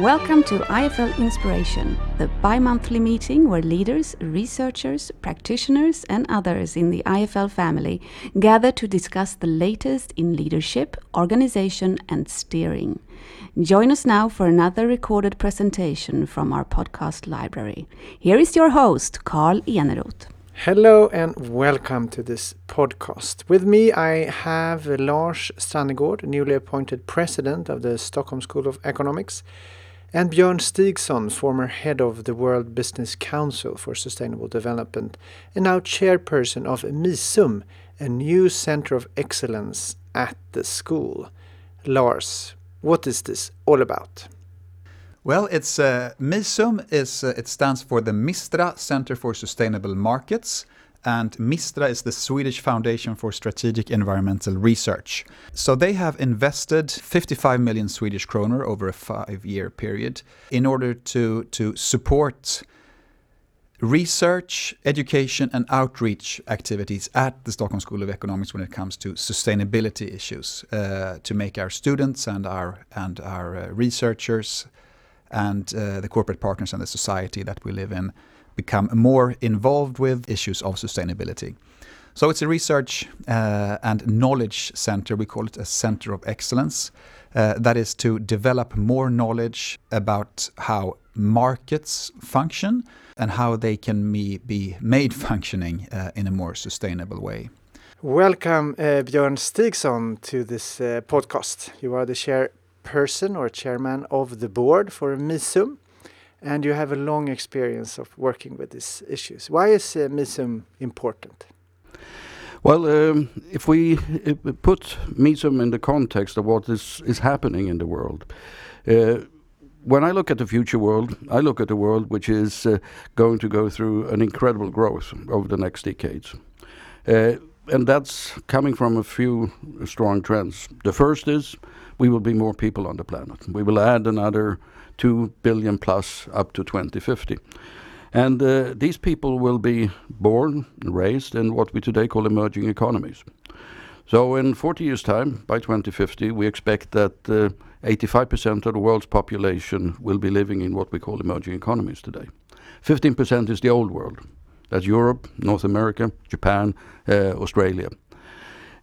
Welcome to IFL Inspiration, the bi monthly meeting where leaders, researchers, practitioners, and others in the IFL family gather to discuss the latest in leadership, organization, and steering. Join us now for another recorded presentation from our podcast library. Here is your host, Carl Eneroth. Hello and welcome to this podcast. With me, I have Lars Strannegård, newly appointed president of the Stockholm School of Economics, and Björn Stigson, former head of the World Business Council for Sustainable Development, and now chairperson of MISUM, a new center of excellence at the school. Lars, what is this all about? Well, it's uh, MISUM is uh, it stands for the Mistra Center for Sustainable Markets, and Mistra is the Swedish Foundation for Strategic Environmental Research. So they have invested 55 million Swedish kroner over a five-year period in order to to support research, education, and outreach activities at the Stockholm School of Economics when it comes to sustainability issues, uh, to make our students and our and our uh, researchers and uh, the corporate partners and the society that we live in become more involved with issues of sustainability. So it's a research uh, and knowledge center. We call it a center of excellence. Uh, that is to develop more knowledge about how markets function and how they can me, be made functioning uh, in a more sustainable way. Welcome, uh, Björn Stigson, to this uh, podcast. You are the chairperson or chairman of the board for MISUM and you have a long experience of working with these issues. Why is uh, MISUM important? Well, um, if we if put MISUM in the context of what is, is happening in the world, uh, when I look at the future world, I look at a world which is uh, going to go through an incredible growth over the next decades. Uh, and that's coming from a few strong trends. The first is we will be more people on the planet. We will add another 2 billion plus up to 2050. And uh, these people will be born raised in what we today call emerging economies. So in 40 years' time, by 2050, we expect that 85% uh, of the world's population will be living in what we call emerging economies today. 15% is the old world. That's Europe, North America, Japan, uh, Australia.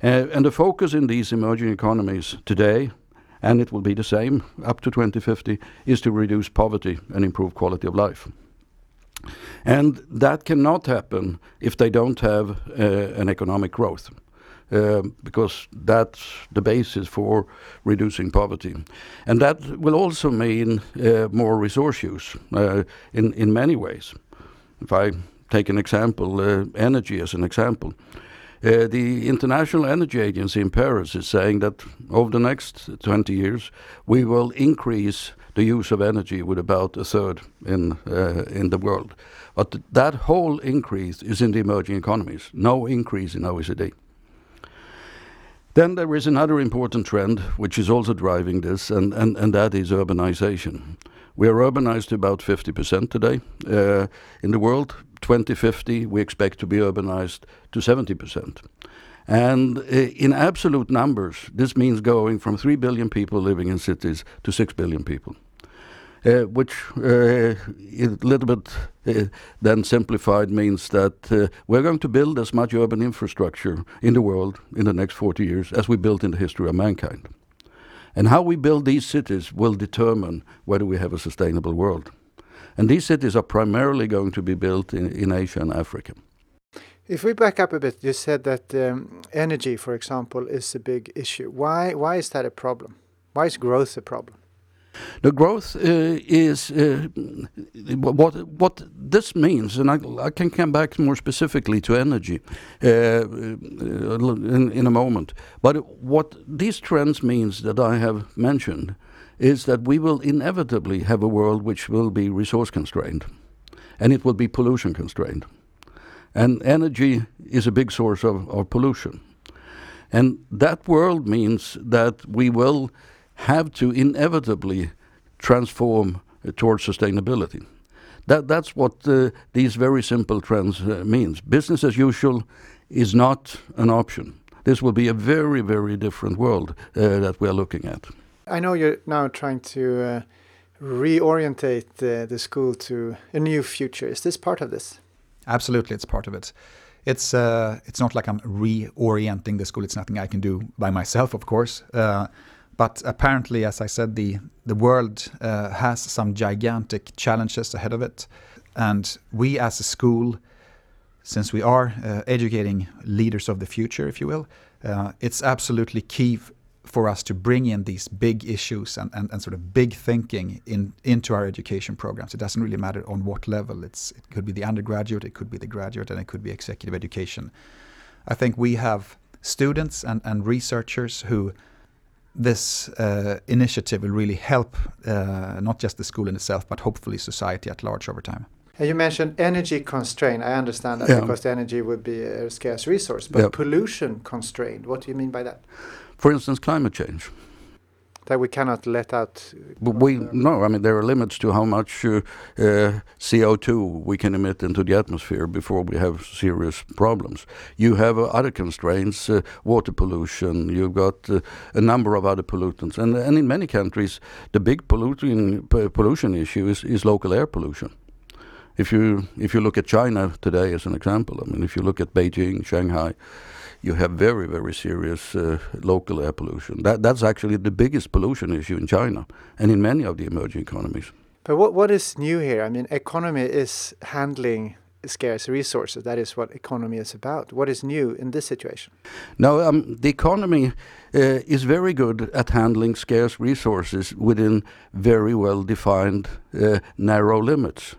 Uh, and the focus in these emerging economies today and it will be the same up to 2050, is to reduce poverty and improve quality of life. And that cannot happen if they don't have uh, an economic growth. Uh, because that's the basis for reducing poverty. And that will also mean uh, more resource use uh, in, in many ways. If I take an example, uh, energy as an example, uh, the International Energy Agency in Paris is saying that over the next 20 years, we will increase the use of energy with about a third in uh, in the world. But th that whole increase is in the emerging economies, no increase in OECD. Then there is another important trend which is also driving this, and, and, and that is urbanization. We are urbanized to about 50% today uh, in the world. 2050, we expect to be urbanized to 70%. And uh, in absolute numbers, this means going from 3 billion people living in cities to 6 billion people. Uh, which uh, a little bit uh, then simplified means that uh, we're going to build as much urban infrastructure in the world in the next 40 years as we built in the history of mankind. And how we build these cities will determine whether we have a sustainable world. And these cities are primarily going to be built in, in Asia and Africa. If we back up a bit, you said that um, energy, for example, is a big issue. Why, why is that a problem? Why is growth a problem? The growth uh, is uh, what what this means, and I, I, can come back more specifically to energy uh, uh in, in a moment. But what these trends means that I have mentioned is that we will inevitably have a world which will be resource constrained and it will be pollution constrained. And energy is a big source of, of pollution. And that world means that we will have to inevitably transform uh, towards sustainability. That, that's what uh, these very simple trends uh, means. Business as usual is not an option. This will be a very, very different world uh, that we are looking at. I know you're now trying to uh, reorientate the, the school to a new future. Is this part of this? Absolutely, it's part of it. It's uh, it's not like I'm reorienting the school. It's nothing I can do by myself, of course. Uh, but apparently, as I said, the the world uh, has some gigantic challenges ahead of it, and we as a school, since we are uh, educating leaders of the future, if you will, uh, it's absolutely key for us to bring in these big issues and, and, and, sort of big thinking in, into our education programs. It doesn't really matter on what level. It's, it could be the undergraduate, it could be the graduate, and it could be executive education. I think we have students and, and researchers who this uh, initiative will really help uh, not just the school in itself, but hopefully society at large over time. You mentioned energy constraint. I understand that yeah. because the energy would be a scarce resource, but yeah. pollution constraint. What do you mean by that? For instance, climate change. That we cannot let out. But we no, I mean there are limits to how much uh, uh, CO2 we can emit into the atmosphere before we have serious problems. You have uh, other constraints, uh, water pollution. You've got uh, a number of other pollutants, and and in many countries, the big polluting pollution issue is, is local air pollution. If you if you look at China today as an example, I mean if you look at Beijing, Shanghai you have very, very serious uh, local air pollution. That, that's actually the biggest pollution issue in China and in many of the emerging economies. But what, what is new here? I mean, economy is handling scarce resources. That is what economy is about. What is new in this situation? No, um, the economy uh, is very good at handling scarce resources within very well defined uh, narrow limits.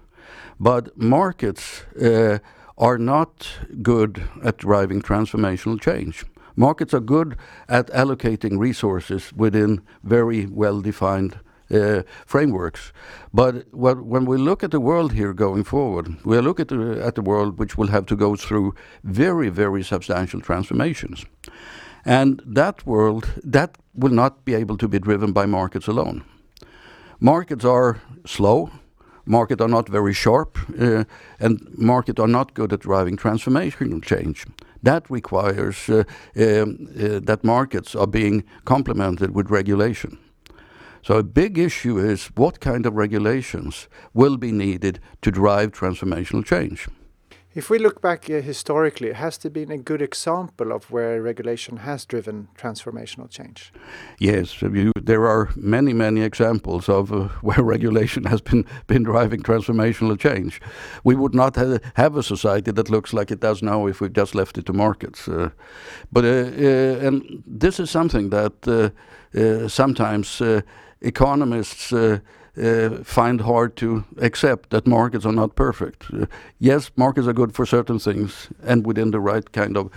But markets uh, are not good at driving transformational change. Markets are good at allocating resources within very well defined uh, frameworks. But when we look at the world here going forward, we look at the, at the world which will have to go through very, very substantial transformations. And that world, that will not be able to be driven by markets alone. Markets are slow, market are not very sharp, uh, and market are not good at driving transformational change. That requires uh, um, uh, that markets are being complemented with regulation. So a big issue is what kind of regulations will be needed to drive transformational change. If we look back uh, historically, has there been a good example of where regulation has driven transformational change? Yes, you, there are many, many examples of uh, where regulation has been, been driving transformational change. We would not ha have a society that looks like it does now if we just left it to markets. Uh, but uh, uh, and this is something that uh, sometimes economists uh, find hard to accept that markets are not perfect. Uh, yes, markets are good for certain things and within the right kind of,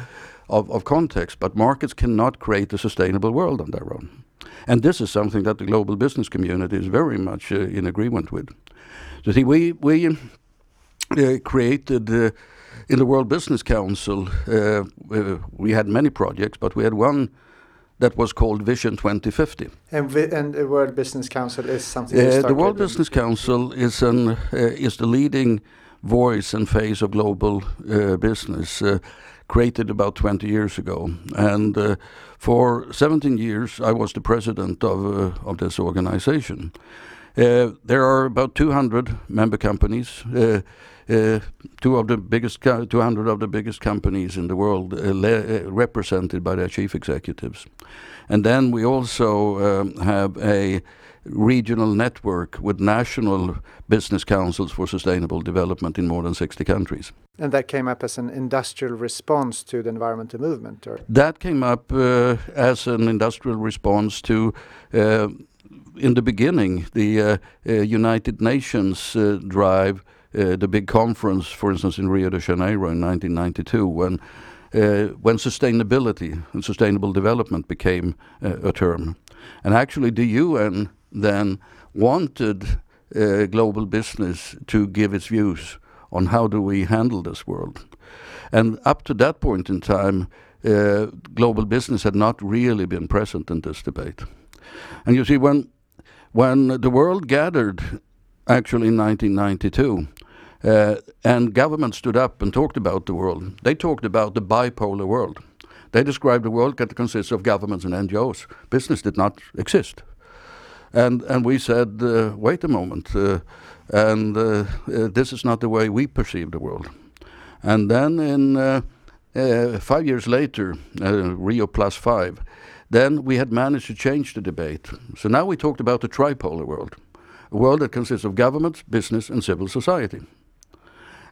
of, of context, but markets cannot create a sustainable world on their own. And this is something that the global business community is very much uh, in agreement with. So see, we, we uh, created uh, in the World Business Council, uh, we had many projects, but we had one that was called Vision 2050. And, vi and the World Business Council is something. Uh, the World Business Council is an uh, is the leading voice and face of global uh, business. Uh, created about 20 years ago, and uh, for 17 years I was the president of uh, of this organization. there are about 200 member companies uh, two of the biggest, 200 of the biggest companies in the world uh, uh, represented by their chief executives. And then we also um, have a regional network with national business councils for sustainable development in more than 60 countries. And that came up as an industrial response to the environmental movement? Or? That came up uh, as an industrial response to, uh, in the beginning, the uh, United Nations drive uh, the big conference, for instance, in Rio de Janeiro in 1992, when uh, when sustainability and sustainable development became uh, a term, and actually the UN then wanted uh, global business to give its views on how do we handle this world, and up to that point in time, uh, global business had not really been present in this debate, and you see when when the world gathered actually in 1992 uh, and government stood up and talked about the world. They talked about the bipolar world. They described a world that consists of governments and NGOs. Business did not exist. And, and we said, uh, wait a moment, uh, and uh, uh, this is not the way we perceive the world. And then in uh, five years later, Rio plus five, then we had managed to change the debate. So now we talked about the tripolar world, a world that consists of governments, business, and civil society.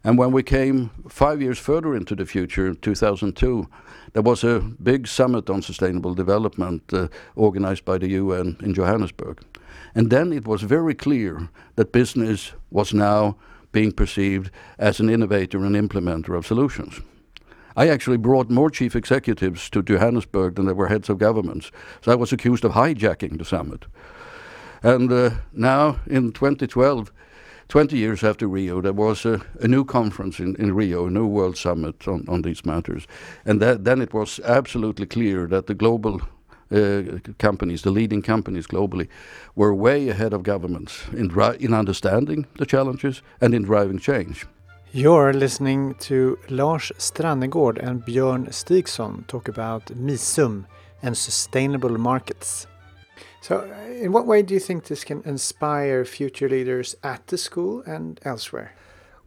And when we came five years further into the future, 2002, there was a big summit on sustainable development uh, organized by the UN in Johannesburg. And then it was very clear that business was now being perceived as an innovator and implementer of solutions. I actually brought more chief executives to Johannesburg than there were heads of governments. So I was accused of hijacking the summit. And uh, now in 2012, 20 years after Rio, there was a, a new conference in, in, Rio, a new World Summit on, on these matters. And that, then it was absolutely clear that the global uh, companies, the leading companies globally, were way ahead of governments in, in understanding the challenges and in driving change. You're listening to Lars Strannegård and Björn Stigson talk about MISUM and sustainable markets. So, in what way do you think this can inspire future leaders at the school and elsewhere?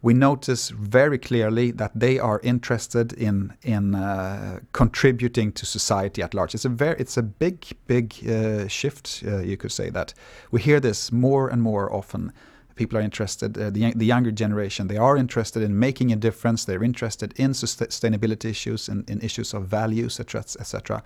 we notice very clearly that they are interested in in uh, contributing to society at large. It's a very it's a big big uh, shift. Uh, you could say that we hear this more and more often. People are interested. Uh, the the younger generation they are interested in making a difference. They're interested in sustainability issues and in issues of values, etc., etc.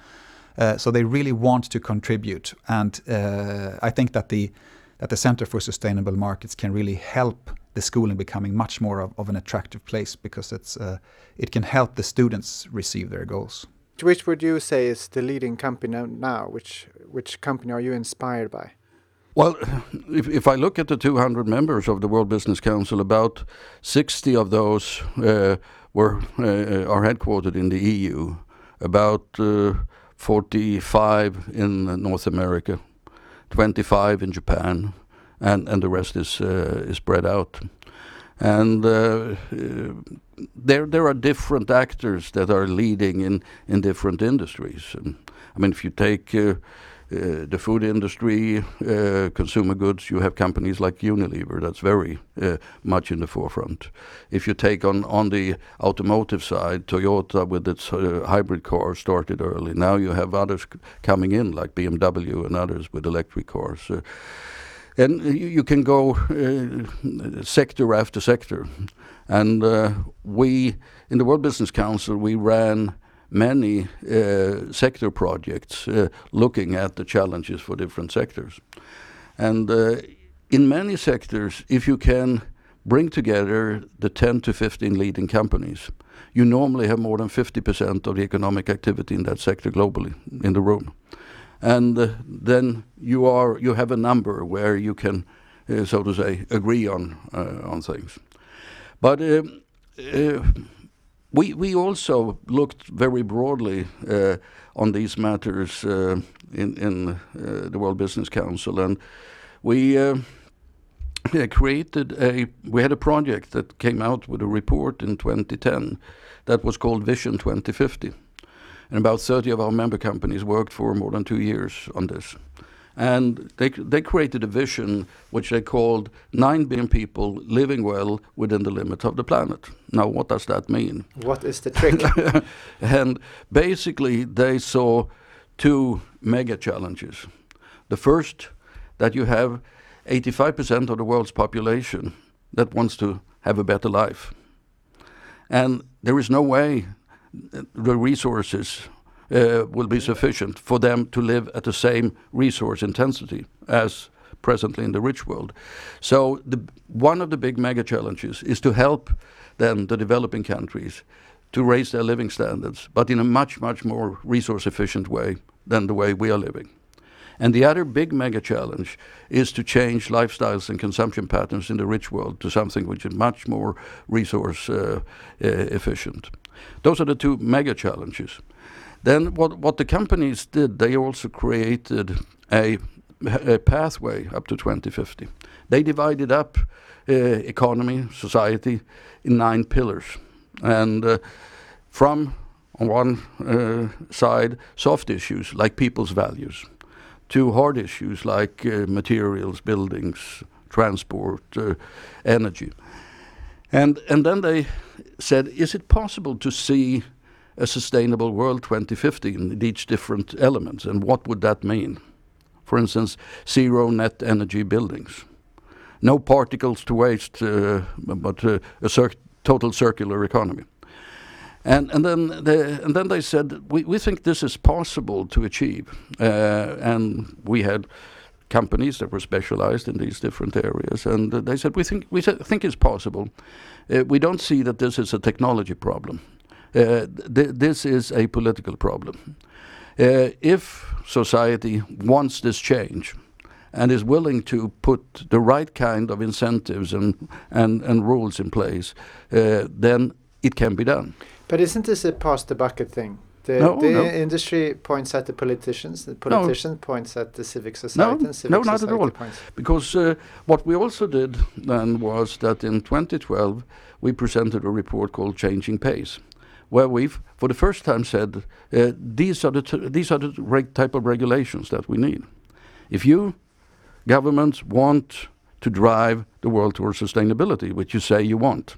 Uh, so they really want to contribute, and uh, I think that the that the Center for Sustainable Markets can really help the schooling becoming much more of, of an attractive place because it's uh, it can help the students receive their goals. Which would you say is the leading company now? Which which company are you inspired by? Well, if, if I look at the 200 members of the World Business Council, about 60 of those uh, were uh, are headquartered in the EU, about uh, 45 in North America, 25 in Japan, and and the rest is uh, is spread out. And uh, there there are different actors that are leading in in different industries. I mean, if you take uh, uh, the food industry, uh, consumer goods, you have companies like Unilever that's very uh, much in the forefront. If you take on, on the automotive side, Toyota with its hybrid car started early. Now you have others coming in like BMW and others with electric cars. And you, you can go uh, sector after sector. And uh, we, in the World Business Council, we ran many uh, sector projects uh, looking at the challenges for different sectors. And uh, in many sectors, if you can bring together the 10 to 15 leading companies, you normally have more than 50% of the economic activity in that sector globally in the room and uh, then you are you have a number where you can, uh, so to say, agree on uh, on things. But we we also looked very broadly uh, on these matters uh, in in uh, the World Business Council, and we. created a we had a project that came out with a report in 2010 that was called Vision 2050 and about 30 of our member companies worked for more than two years on this. And they, they created a vision which they called 9 billion people living well within the limits of the planet. Now, what does that mean? What is the trick? and basically, they saw two mega challenges. The first, that you have 85% of the world's population that wants to have a better life. And there is no way the resources uh, will be sufficient for them to live at the same resource intensity as presently in the rich world. So the, one of the big mega challenges is to help then the developing countries to raise their living standards, but in a much, much more resource efficient way than the way we are living. And the other big mega challenge is to change lifestyles and consumption patterns in the rich world to something which is much more resource uh, uh, efficient. Those are the two mega challenges. Then what, what the companies did, they also created a, a pathway up to 2050. They divided up uh, economy, society in nine pillars. And uh, from on one uh, side, soft issues like people's values, to hard issues like materials, buildings, transport, energy. And, and then they said, is it possible to see a sustainable world 2050 in each different elements, and what would that mean? For instance, zero net energy buildings, no particles to waste, uh, but uh, a cir total circular economy. And, and, then they, and then they said, we, we think this is possible to achieve. Uh, and we had companies that were specialized in these different areas. And they said, we think, we think it's possible. Uh, we don't see that this is a technology problem. Uh, th this is a political problem. Uh, if society wants this change, and is willing to put the right kind of incentives and, and, and rules in place, uh, then it can be done. But isn't this a pass the bucket thing? The, No, the no. industry points at the politicians, the politician points at the civic society, No, and civic no, not at all. points. Because uh, what we also did then was that in 2012 we presented a report called Changing Pace, where we've for the first time said uh, these are the these are the type of regulations that we need. If you governments want to drive the world towards sustainability, which you say you want,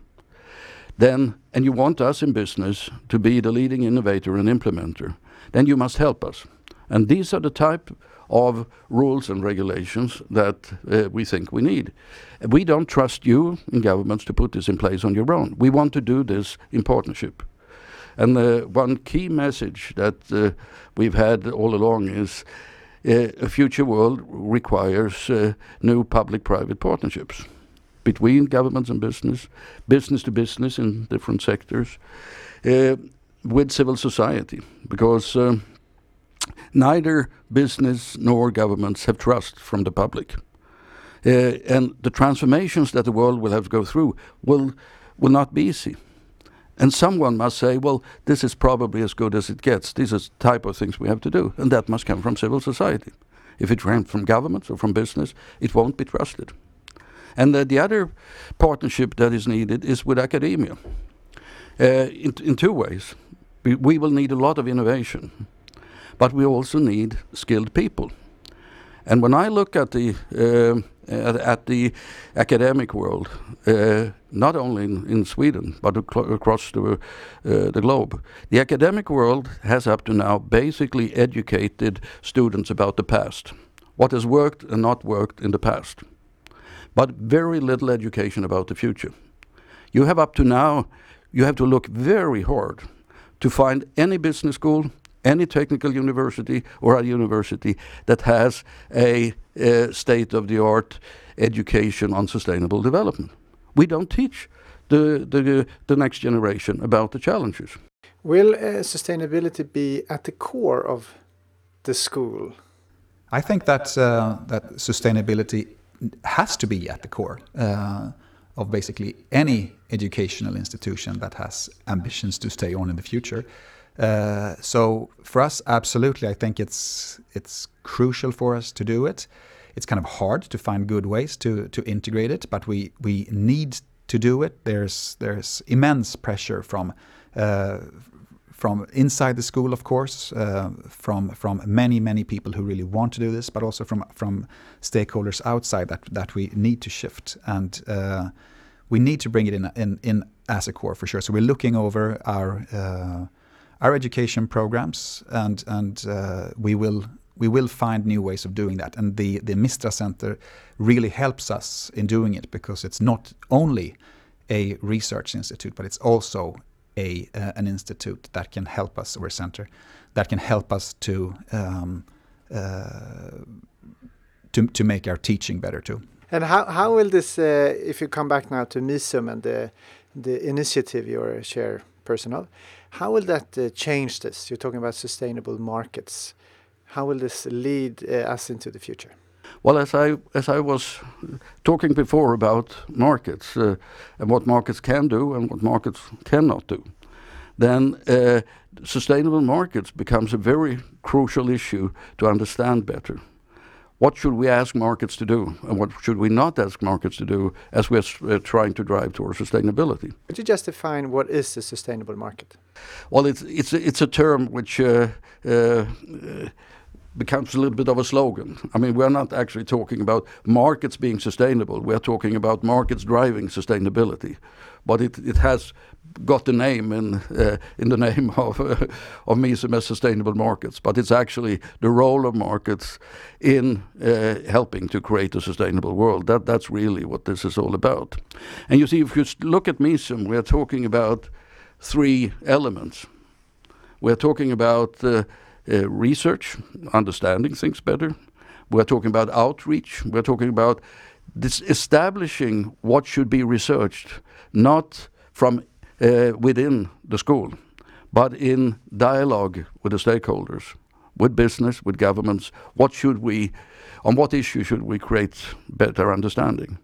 then and you want us in business to be the leading innovator and implementer, then you must help us. And these are the type of rules and regulations that uh, we think we need. We don't trust you in governments to put this in place on your own. We want to do this in partnership. And uh, one key message that uh, we've had all along is uh, a future world requires uh, new public-private partnerships between governments and business, business to business in different sectors, uh, with civil society, because um, neither business nor governments have trust from the public. Uh, and the transformations that the world will have to go through will, will not be easy. And someone must say, well, this is probably as good as it gets. These are the type of things we have to do. And that must come from civil society. If it comes from governments or from business, it won't be trusted. And uh, the other partnership that is needed is with academia uh, in, in two ways. We, we will need a lot of innovation, but we also need skilled people. And when I look at the uh, at, the academic world, uh, not only in, in Sweden but acro- across the uh, the globe, the academic world has up to now basically educated students about the past, what has worked and not worked in the past, but very little education about the future. You have up to now, you have to look very hard to find any business school any technical university or a university that has a, uh state of the art education on sustainable development. We don't teach the, the, the next generation about the challenges. Will uh, sustainability be at the core of the school? I think that uh, that sustainability has to be at the core uh, of basically any educational institution that has ambitions to stay on in the future. Uh, so for us, absolutely, I think it's it's crucial for us to do it. It's kind of hard to find good ways to to integrate it, but we we need to do it. There's there's immense pressure from uh, from inside the school, of course, uh, from from many many people who really want to do this, but also from from stakeholders outside that that we need to shift, and uh, we need to bring it in in in as a core for sure. So we're looking over our uh, our education programs, and and uh, we will we will find new ways of doing that. And the the Mistra Center really helps us in doing it because it's not only a research institute, but it's also a uh, an institute that can help us or a center that can help us to um, uh, to to make our teaching better too. And how, how will this, uh, if you come back now to MISUM and the, the initiative you're chairperson of, how will that uh, change this? You're talking about sustainable markets. How will this lead uh, us into the future? Well, as I as I was talking before about markets uh, and what markets can do and what markets cannot do, then sustainable markets becomes a very crucial issue to understand better. What should we ask markets to do, and what should we not ask markets to do as we're uh, trying to drive towards sustainability? Could you just define what is the sustainable market? Well, it's it's a, it's a term which uh, uh, becomes a little bit of a slogan. I mean, we're not actually talking about markets being sustainable. We're talking about markets driving sustainability. But it, it has got the name in uh, in the name of uh, of MISUM as sustainable markets, but it's actually the role of markets in uh, helping to create a sustainable world. That that's really what this is all about. And you see, if you look at MISUM, we are talking about three elements. We're talking about uh, uh, research, understanding things better. We're talking about outreach. We're talking about this establishing what should be researched, not from uh, within the school, but in dialogue with the stakeholders, with business, with governments. What should we, on what issue should we create better understanding?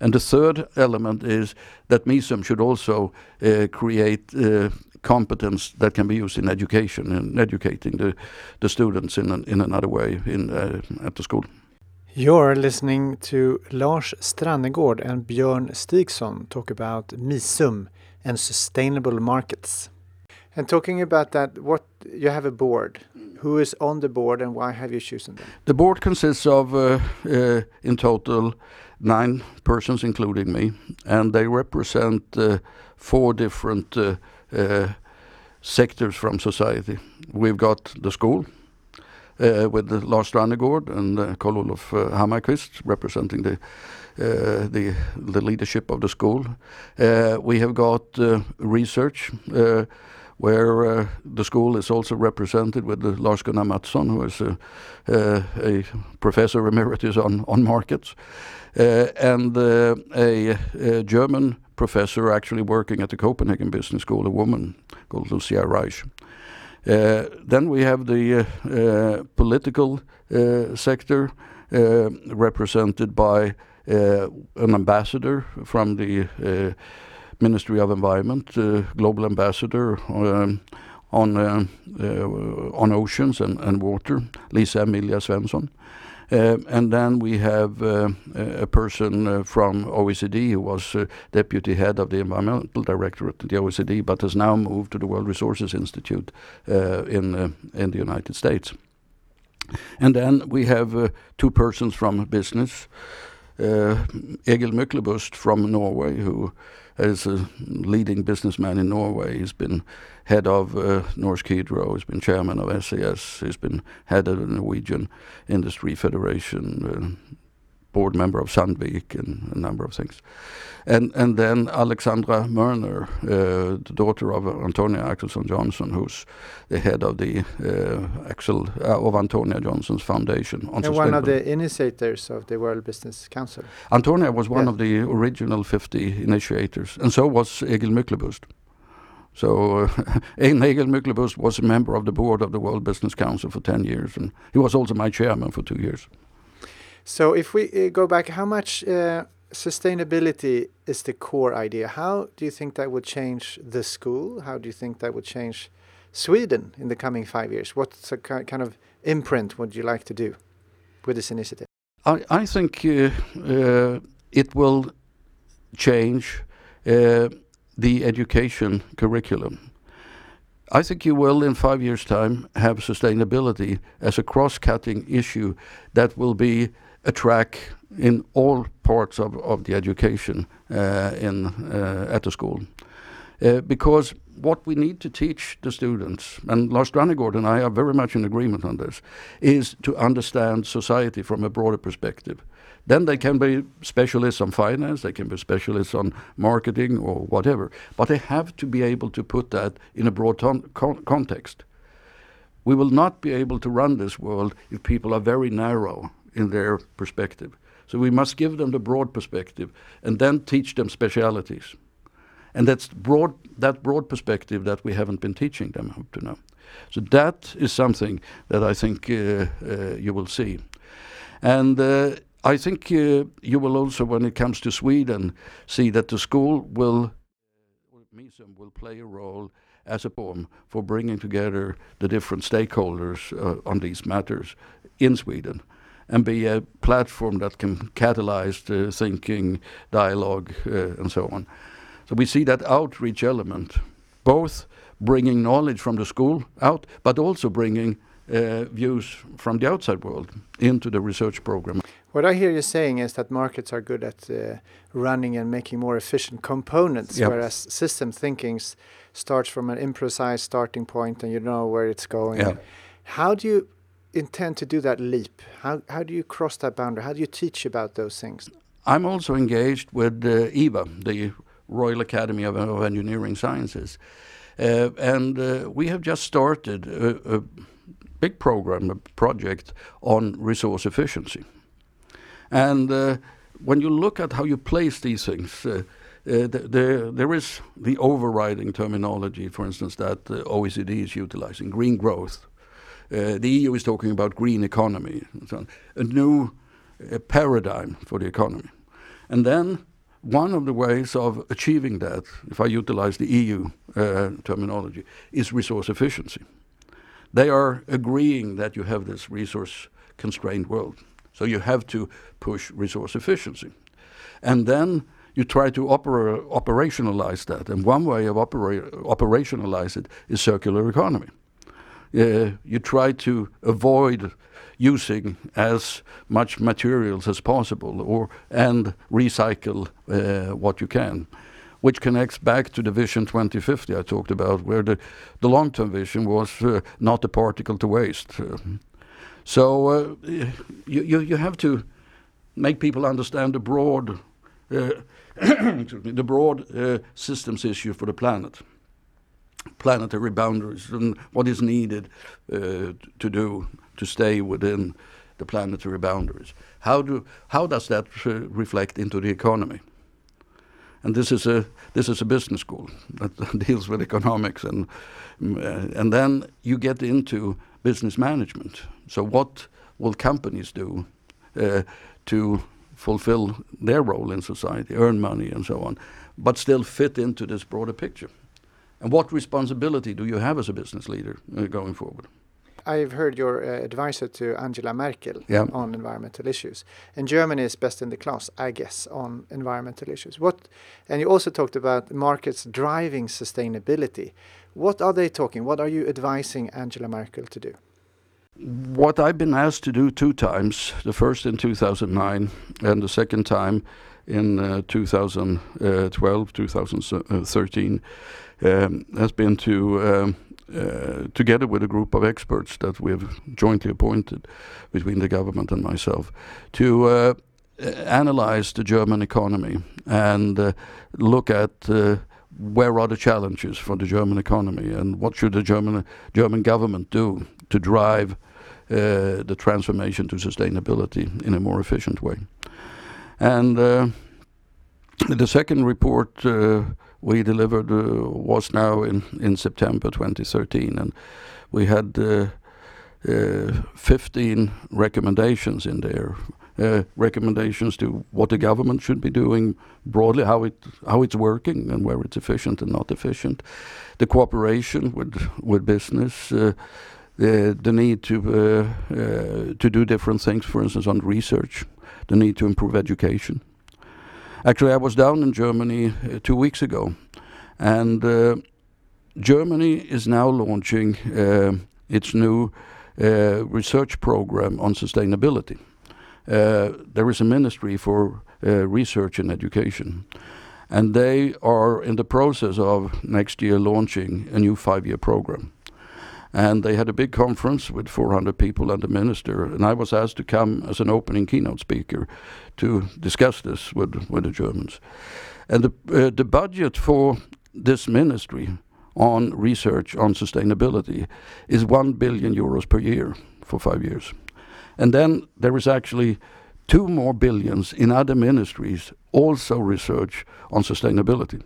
And the third element is that MISUM should also uh, create uh, competence that can be used in education and educating the, the students in, an, in another way in, uh, at the school. You're listening to Lars Strannegård and Björn Stigson talk about MISUM and sustainable markets. And talking about that, what you have a board. Who is on the board and why have you chosen them? The board consists of, uh, uh, in total, nine persons, including me, and they represent uh, four different uh, sectors from society. We've got the school, uh, with Lars Strannegård and uh, Karl-Olof uh, Hammarkvist representing the uh, the the leadership of the school. Uh, we have got uh, research where the school is also represented with Lars Gunnar Mattsson, who is a professor emeritus on on markets, and a, a, German professor actually working at the Copenhagen Business School, a woman called Lucia Reisch. Uh, then we have the uh, political uh, sector represented by an ambassador from the Ministry of Environment, global ambassador um, on on oceans and, and water, Lisa Emelia Svensson. Uh, and then we have uh, a person uh, from OECD who was deputy head of the environmental directorate at the OECD, but has now moved to the World Resources Institute in in the United States. And then we have two persons from business. Egil Myklebust from Norway, who is a leading businessman in Norway. He's been head of uh, Norsk Hydro, he's been chairman of SAS, he's been head of the Norwegian Industry Federation, uh, board member of Sandvik, and a number of things. And and then Alexandra Mörner, uh, the daughter of Antonia Axelsson Johnson, who's the head of the uh, Axel uh, of Antonia Johnson's foundation. On and one of the initiators of the World Business Council. Antonia was one of the original 50 initiators, and so was Egil Myklebust. So uh, Egil Myklebust was a member of the board of the World Business Council for 10 years, and he was also my chairman for two years. So if we uh, go back, how much uh, sustainability is the core idea. How do you think that would change the school? How do you think that would change Sweden in the coming five years? What kind of imprint would you like to do with this initiative? I, I think uh, uh, it will change uh, the education curriculum. I think you will, in five years' time, have sustainability as a cross cutting issue that will be a track in all parts of, of the education uh, in uh, at the school. Uh, because what we need to teach the students, and Lars Strannegård and I are very much in agreement on this, is to understand society from a broader perspective. Then they can be specialists on finance, they can be specialists on marketing or whatever, but they have to be able to put that in a broad con context. We will not be able to run this world if people are very narrow in their perspective. So we must give them the broad perspective and then teach them specialities. And that's broad, that broad perspective that we haven't been teaching them up to now. So that is something that I think uh, uh, you will see. And uh, I think uh, you will also, when it comes to Sweden, see that the school will, MISUM will play a role as a form for bringing together the different stakeholders uh, on these matters in Sweden and be a platform that can catalyze the thinking, dialogue, uh, and so on. So we see that outreach element, both bringing knowledge from the school out, but also bringing uh, views from the outside world into the research program. What I hear you saying is that markets are good at uh, running and making more efficient components, Yep. whereas system thinking starts from an imprecise starting point and you know where it's going. Yeah. How do you intend to do that leap? How, how do you cross that boundary? How do you teach about those things? I'm also engaged with uh, EVA, the Royal Academy of, of Engineering Sciences. Uh, and uh, we have just started a, a big program, a project on resource efficiency. And uh, when you look at how you place these things, uh, uh, th- there, there is the overriding terminology, for instance, that uh, OECD is utilizing green growth. Uh, the EU is talking about green economy, so a new uh, paradigm for the economy. And then one of the ways of achieving that, if I utilize the EU terminology, is resource efficiency. They are agreeing that you have this resource constrained world. So you have to push resource efficiency. And then you try to opera- operationalize that. And one way of opera- operationalize it is circular economy. Uh, you try to avoid using as much materials as possible or and recycle uh, what you can which connects back to the vision 2050 I talked about where the, the long-term vision was uh, not a particle to waste Uh, so uh, you, you you have to make people understand the broad uh, the broad uh, systems issue for the planet planetary boundaries and what is needed uh, to do to stay within the planetary boundaries. How do how does that reflect into the economy? And this is a this is a business school that deals with economics and uh, and then you get into business management. So what will companies do uh, to fulfill their role in society, earn money and so on, but still fit into this broader picture? And what responsibility do you have as a business leader uh, going forward? I've heard your uh, advisor to Angela Merkel Yeah. on environmental issues, and Germany is best in the class, I guess, on environmental issues. What, and you also talked about markets driving sustainability. What are they talking? What are you advising Angela Merkel to do? What I've been asked to do two times, the first in 2009 and the second time in uh, 2012, 2013, um, has been to, um, uh, together with a group of experts that we have jointly appointed between the government and myself, to uh, analyze the German economy and uh, look at uh, where are the challenges for the German economy and what should the German German government do to drive uh, the transformation to sustainability in a more efficient way. And uh, the second report uh, we delivered uh, was now in, in September 2013, and we had uh, uh, 15 recommendations in there. Recommendations to what the government should be doing broadly, how it how it's working, and where it's efficient and not efficient. The cooperation with with business, the need to to do different things, for instance, on research, the need to improve education. Actually, I was down in Germany uh, two weeks ago, and uh, Germany is now launching uh, its new uh, research program on sustainability. Uh, there is a ministry for research and education, and they are in the process of next year launching a new five-year program. And they had a big conference with 400 people and the minister, and I was asked to come as an opening keynote speaker to discuss this with with the Germans. And the uh, the budget for this ministry on research on sustainability is 1 billion euros per year for 5 years. And then there is actually two more billions in other ministries also research on sustainability.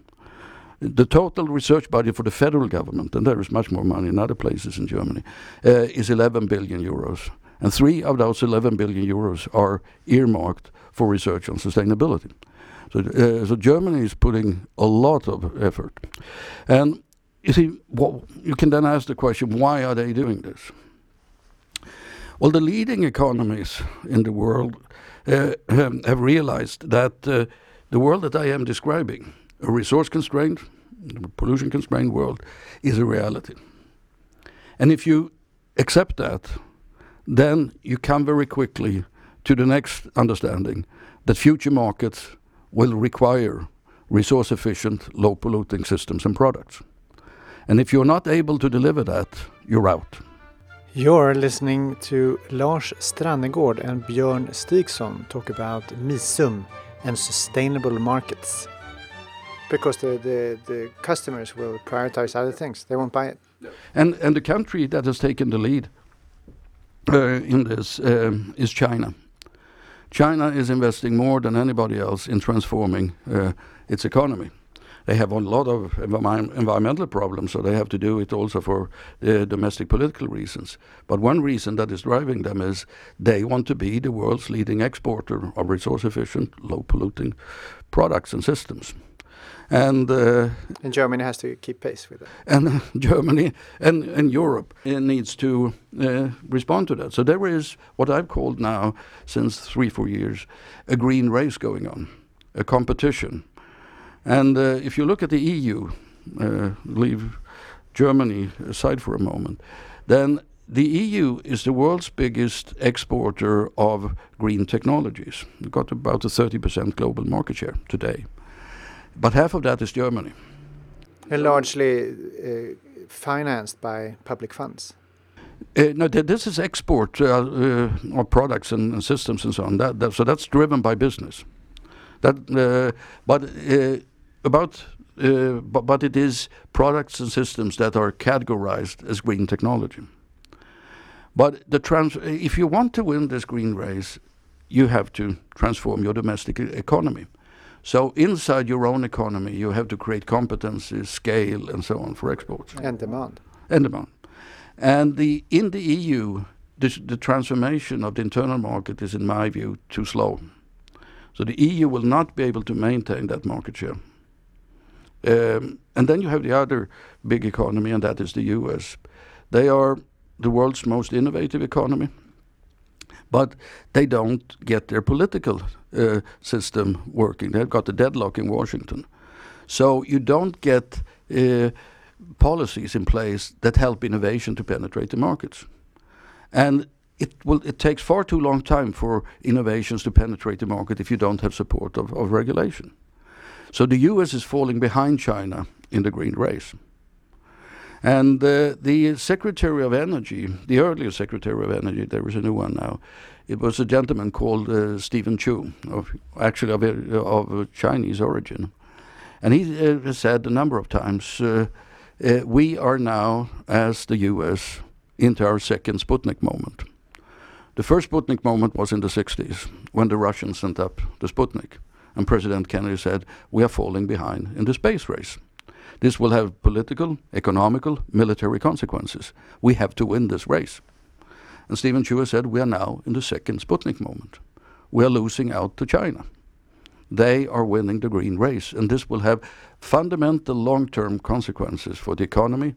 The total research budget for the federal government, and there is much more money in other places in Germany, uh, is 11 billion euros. And three of those 11 billion euros are earmarked for research on sustainability. So, uh, so Germany is putting a lot of effort. And you see, well, you can then ask the question, why are they doing this? Well, the leading economies in the world uh, have realized that uh, the world that I am describing, a resource constrained, pollution constrained world, is a reality. And if you accept that, then you come very quickly to the next understanding that future markets will require resource efficient, low polluting systems and products. And if you're not able to deliver that, you're out. You're listening to Lars Strannegård and Björn Stigson talk about MISUM and sustainable markets. Because the, the, the customers will prioritize other things, they won't buy it. And, and the country that has taken the lead uh, in this um, is China. China is investing more than anybody else in transforming uh, its economy. They have a lot of envi environmental problems, so they have to do it also for uh, domestic political reasons. But one reason that is driving them is they want to be the world's leading exporter of resource efficient, low polluting products and systems. And, uh, and Germany has to keep pace with it. And Germany and, and Europe needs to uh, respond to that. So there is what I've called now, since three, four years, a green race going on, a competition. And uh, if you look at the EU, uh, leave Germany aside for a moment, then the EU is the world's biggest exporter of green technologies. We've got about a 30% global market share today. But half of that is Germany. And largely uh, financed by public funds. Uh, no, th this is export uh, uh, of products and, and, systems and so on. That, that, so that's driven by business. That, uh, but uh, about, but, but it is products and systems that are categorized as green technology. But the trans if you want to win this green race, you have to transform your domestic economy. So inside your own economy, you have to create competencies, scale, and so on for exports. And demand. And demand. And the, in the EU, the, the transformation of the internal market is, in my view, too slow. So the EU will not be able to maintain that market share. Um, and then you have the other big economy, and that is the US. They are the world's most innovative economy but they don't get their political uh, system working. They've got a deadlock in Washington. So you don't get uh, policies in place that help innovation to penetrate the markets. And it will it takes far too long time for innovations to penetrate the market if you don't have support of, of regulation. So the US is falling behind China in the green race. And uh, the Secretary of Energy, the earlier Secretary of Energy, there is a new one now, it was a gentleman called uh, Steven Chu, of, actually of, of Chinese origin. And he uh, said a number of times, uh, uh, we are now, as the US, into our second Sputnik moment. The first Sputnik moment was in the 60s, when the Russians sent up the Sputnik. And President Kennedy said, we are falling behind in the space race. This will have political, economical, military consequences. We have to win this race. And Steven Chu said, we are now in the second Sputnik moment. We are losing out to China. They are winning the green race, and this will have fundamental long-term consequences for the economy,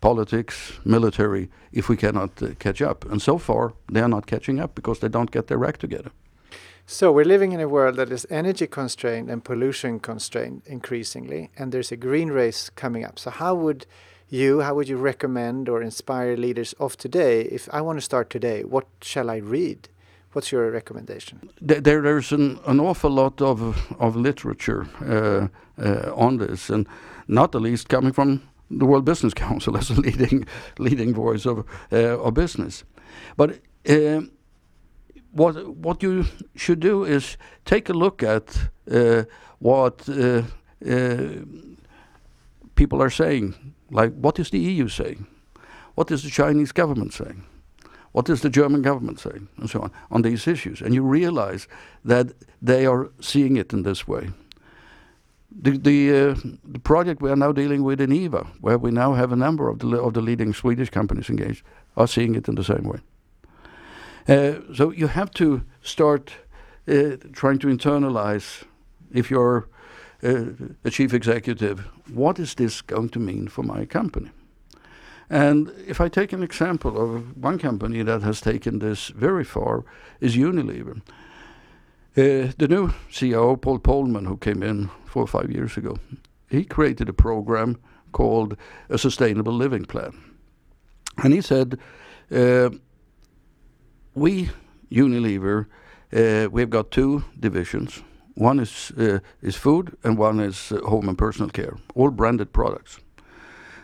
politics, military, if we cannot uh, catch up. And so far, they are not catching up because they don't get their act together. So we're living in a world that is energy constrained and pollution constrained increasingly, and there's a green race coming up. So how would you, how would you recommend or inspire leaders of today? If I want to start today, what shall I read? What's your recommendation? There, there's an, an awful lot of of literature uh, uh, on this, and not the least coming from the World Business Council as a leading leading voice of uh, of business. But uh, what what you should do is take a look at uh, what uh, uh, people are saying. Like, what is the EU saying? What is the Chinese government saying? What is the German government saying? And so on, on these issues. And you realize that they are seeing it in this way. The, the, uh, the project we are now dealing with in IVA, where we now have a number of the, of the leading Swedish companies engaged, are seeing it in the same way. Uh, so you have to start uh, trying to internalize, if you're uh, a chief executive, what is this going to mean for my company? And if I take an example of one company that has taken this very far is Unilever. Uh, the new CEO, Paul Polman, who came in four or five years ago, he created a program called a Sustainable Living Plan. And he said, uh, we Unilever, uh, we've got two divisions. One is uh, is food, and one is uh, home and personal care, all branded products.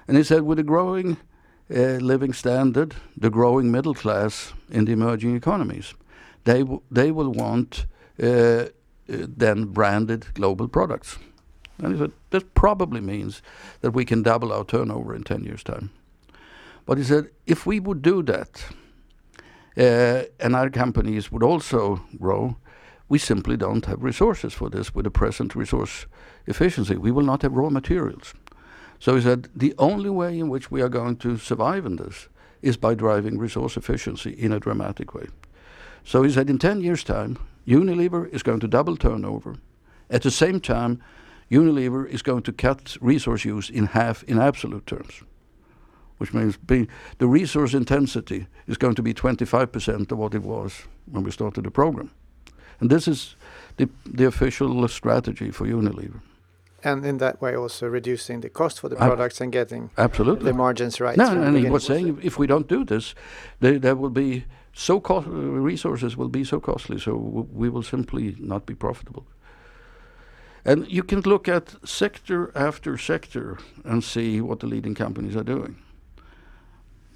And he said, with the growing living standard, the growing middle class in the emerging economies, they they will want then branded global products. And he said, that probably means that we can double our turnover in 10 years' time. But he said, if we would do that, uh, and our companies would also grow, we simply don't have resources for this with the present resource efficiency. We will not have raw materials. So he said, the only way in which we are going to survive in this is by driving resource efficiency in a dramatic way. So he said, in 10 years' time, Unilever is going to double turnover. At the same time, Unilever is going to cut resource use in half in absolute terms, which means be, the resource intensity is going to be 25% of what it was when we started the program. And this is the, the official strategy for Unilever. And in that way, also reducing the cost for the products and getting absolutely the margins right. No, and he was saying if we don't do this, they, there will be so cost, resources will be so costly, so we will simply not be profitable. And you can look at sector after sector and see what the leading companies are doing.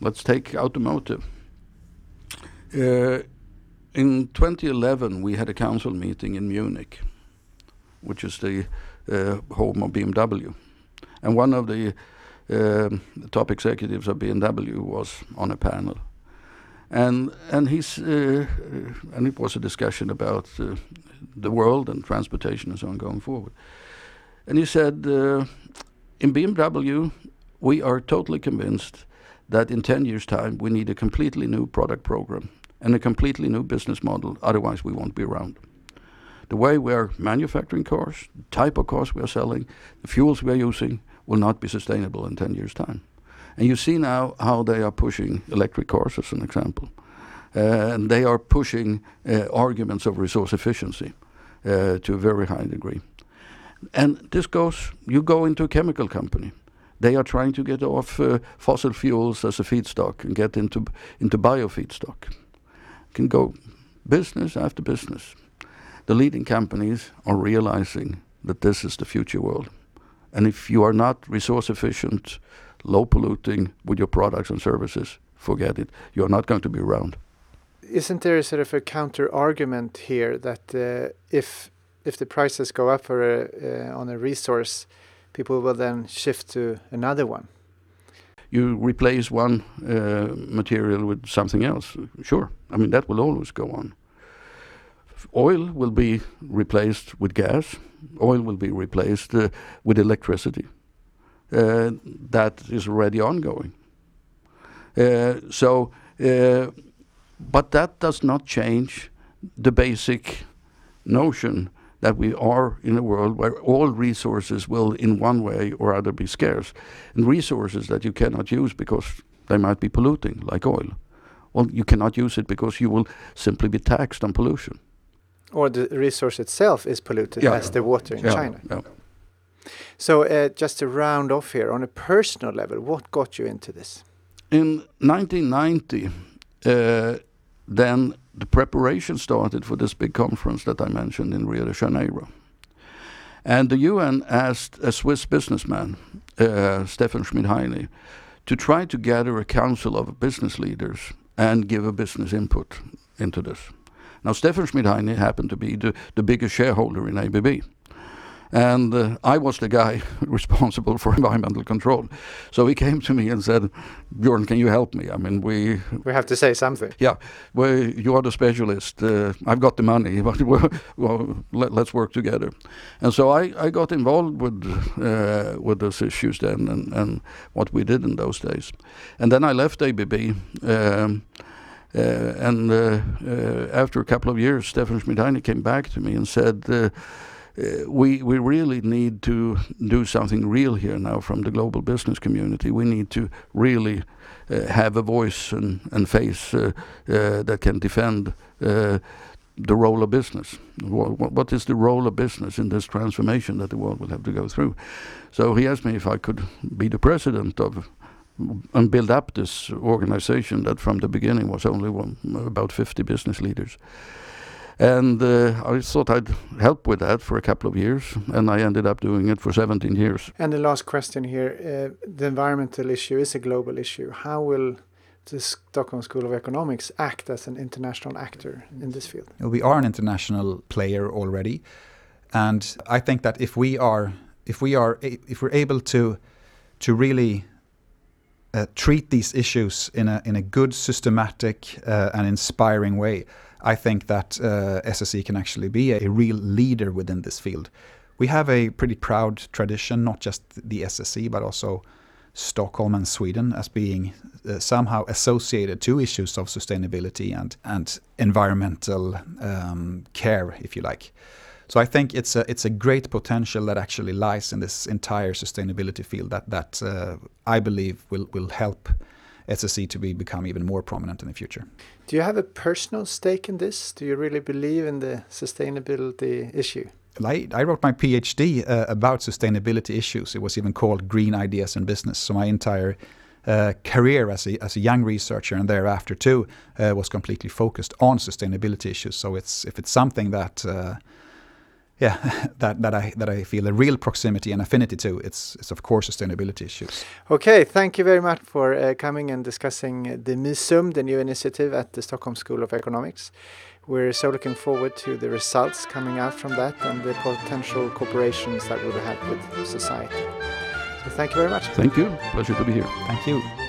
Let's take automotive. Uh, in 2011, we had a council meeting in Munich, which is the uh, home of BMW. And one of the uh, top executives of BMW was on a panel. And and he's and it was a discussion about the world and transportation and so on going forward. And he said, in BMW, we are totally convinced that in 10 years' time we need a completely new product program and a completely new business model. Otherwise, we won't be around. The way we are manufacturing cars, the type of cars we are selling, the fuels we are using will not be sustainable in 10 years' time. And you see now how they are pushing electric cars, as an example. Uh, and they are pushing uh, arguments of resource efficiency uh, to a very high degree. And this goes, you go into a chemical company. They are trying to get off uh, fossil fuels as a feedstock and get into, into bio feedstock. Can go business after business. The leading companies are realizing that this is the future world. And if you are not resource efficient, low polluting with your products and services, forget it. You're not going to be around. Isn't there sort of a counter argument here that uh, if if the prices go up for a, uh, on a resource, people will then shift to another one? You replace one uh, material with something else. Sure, I mean that will always go on. Oil will be replaced with gas. Oil will be replaced uh, with electricity. Uh, that is already ongoing. Uh, so, uh, but that does not change the basic notion that we are in a world where all resources will in one way or other be scarce and resources that you cannot use because they might be polluting like oil well you cannot use it because you will simply be taxed on pollution or the resource itself is polluted yeah. as the water in yeah. China yeah. So, uh, just to round off here, on a personal level, what got you into this? In 1990, uh, then the preparation started for this big conference that I mentioned in Rio de Janeiro. And the UN asked a Swiss businessman, uh, Stephan Schmidheiny, to try to gather a council of business leaders and give a business input into this. Now, Stephan Schmidheiny happened to be the, the biggest shareholder in ABB. And uh, I was the guy responsible for environmental control. So he came to me and said, Björn, can you help me? I mean, we... We have to say something. Yeah. Well, you are the specialist. Uh, I've got the money, but well, let, us work together. And so I, I got involved with, uh, with those issues then and, and what we did in those days. And then I left ABB. Um, uh, and uh, uh, after a couple of years, Stephan Schmidheiny came back to me and said, uh, we we really need to do something real here now from the global business community. We need to really uh, have a voice and, and face uh, that can defend the role of business. What, what is the role of business in this transformation that the world will have to go through? So he asked me if I could be the president of and build up this organization that from the beginning was only one, about 50 business leaders. And uh, I thought I'd help with that for a couple of years, and I ended up doing it for 17 years. And the last question here uh, the environmental issue is a global issue. How will the Stockholm School of Economics act as an international actor in this field? We are an international player already, and I think that if we are if we are if we're able to to really uh, treat these issues in a in a good, systematic, uh, and inspiring way, I think that uh, SSE can actually be a, real leader within this field. We have a pretty proud tradition, not just the SSE, but also Stockholm and Sweden as being uh, somehow associated to issues of sustainability and and environmental um, care, if you like. So I think it's a it's a great potential that actually lies in this entire sustainability field that that uh, I believe will will help SSE to be become even more prominent in the future. Do you have a personal stake in this? Do you really believe in the sustainability issue? I, I wrote my PhD uh, about sustainability issues. It was even called Green Ideas in Business. So my entire uh, career as a, as a young researcher and thereafter too uh, was completely focused on sustainability issues. So it's if it's something that uh, yeah, that, that I that I feel a real proximity and affinity to. It's it's of course sustainability issues. Okay, thank you very much for uh, coming and discussing the MISUM, the new initiative at the Stockholm School of Economics. We're so looking forward to the results coming out from that and the potential cooperations that we will have with society. So thank you very much. Thank you. Pleasure to be here. Thank you.